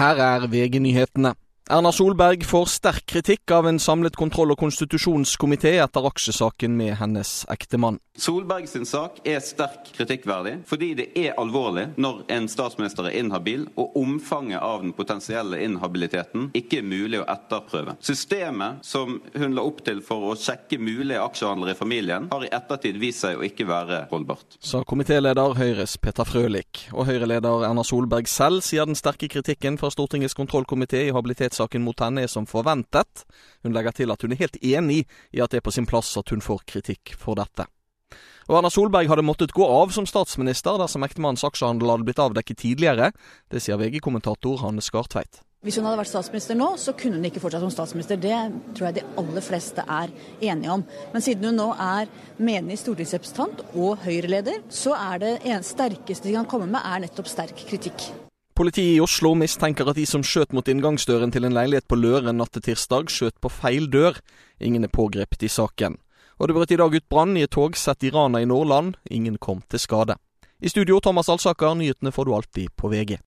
Her er VG-nyhetene. Erna Solberg får sterk kritikk av en samlet kontroll- og konstitusjonskomité etter aksjesaken med hennes ektemann. Solberg sin sak er sterkt kritikkverdig fordi det er alvorlig når en statsminister er inhabil og omfanget av den potensielle inhabiliteten ikke er mulig å etterprøve. Systemet som hun la opp til for å sjekke mulige aksjehandlere i familien, har i ettertid vist seg å ikke være holdbart. Sa komitéleder Høyres Peter Frølich. Og Høyre-leder Erna Solberg selv sier den sterke kritikken fra Stortingets kontrollkomité i habilitetssaken mot henne er som forventet. Hun legger til at hun er helt enig i at det er på sin plass at hun får kritikk for dette. Og Erna Solberg hadde måttet gå av som statsminister dersom ektemannens aksjehandel hadde blitt avdekket tidligere. Det sier VG-kommentator Hanne Skartveit. Hvis hun hadde vært statsminister nå, så kunne hun ikke fortsatt som statsminister. Det tror jeg de aller fleste er enige om. Men siden hun nå er menig stortingsrepresentant og Høyre-leder, så er det sterkeste de kan komme med, er nettopp sterk kritikk. Politiet i Oslo mistenker at de som skjøt mot inngangsdøren til en leilighet på Løren natt til tirsdag, skjøt på feil dør. Ingen er pågrepet i saken. Og det brøt i dag ut brann i et togsett i Rana i Nordland. Ingen kom til skade. I studio Thomas Alsaker, nyhetene får du alltid på VG.